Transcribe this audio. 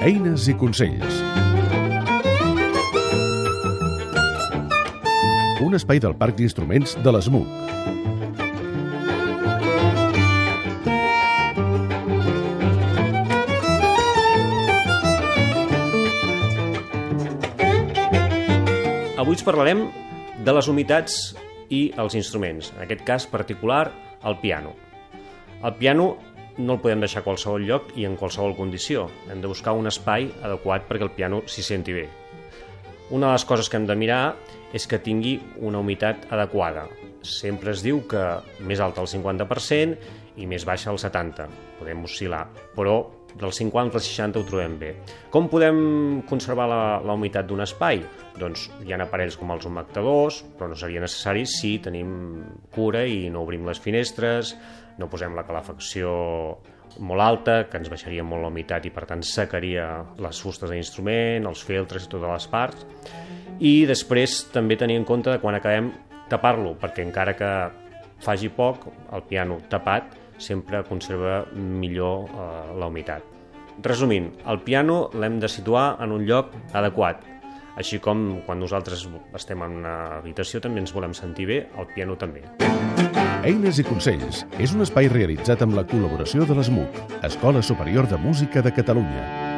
Eines i consells. Un espai del Parc d'Instruments de l'ESMUC. Avui us parlarem de les humitats i els instruments, en aquest cas particular, el piano. El piano no el podem deixar a qualsevol lloc i en qualsevol condició. Hem de buscar un espai adequat perquè el piano s'hi senti bé. Una de les coses que hem de mirar és que tingui una humitat adequada. Sempre es diu que més alta al 50% i més baixa al 70%. Podem oscil·lar, però del 50 al 60 ho trobem bé. Com podem conservar la, la humitat d'un espai? Doncs hi ha aparells com els humectadors, però no seria necessari si tenim cura i no obrim les finestres, no posem la calefacció molt alta, que ens baixaria molt la humitat i per tant secaria les fustes de l'instrument, els filtres i totes les parts. I després també tenir en compte quan acabem tapar-lo, perquè encara que faci poc, el piano tapat sempre conserva millor eh, la humitat. Resumint, el piano l'hem de situar en un lloc adequat, així com quan nosaltres estem en una habitació també ens volem sentir bé, el piano també. Eines i consells és un espai realitzat amb la col·laboració de l'ESMUC, Escola Superior de Música de Catalunya.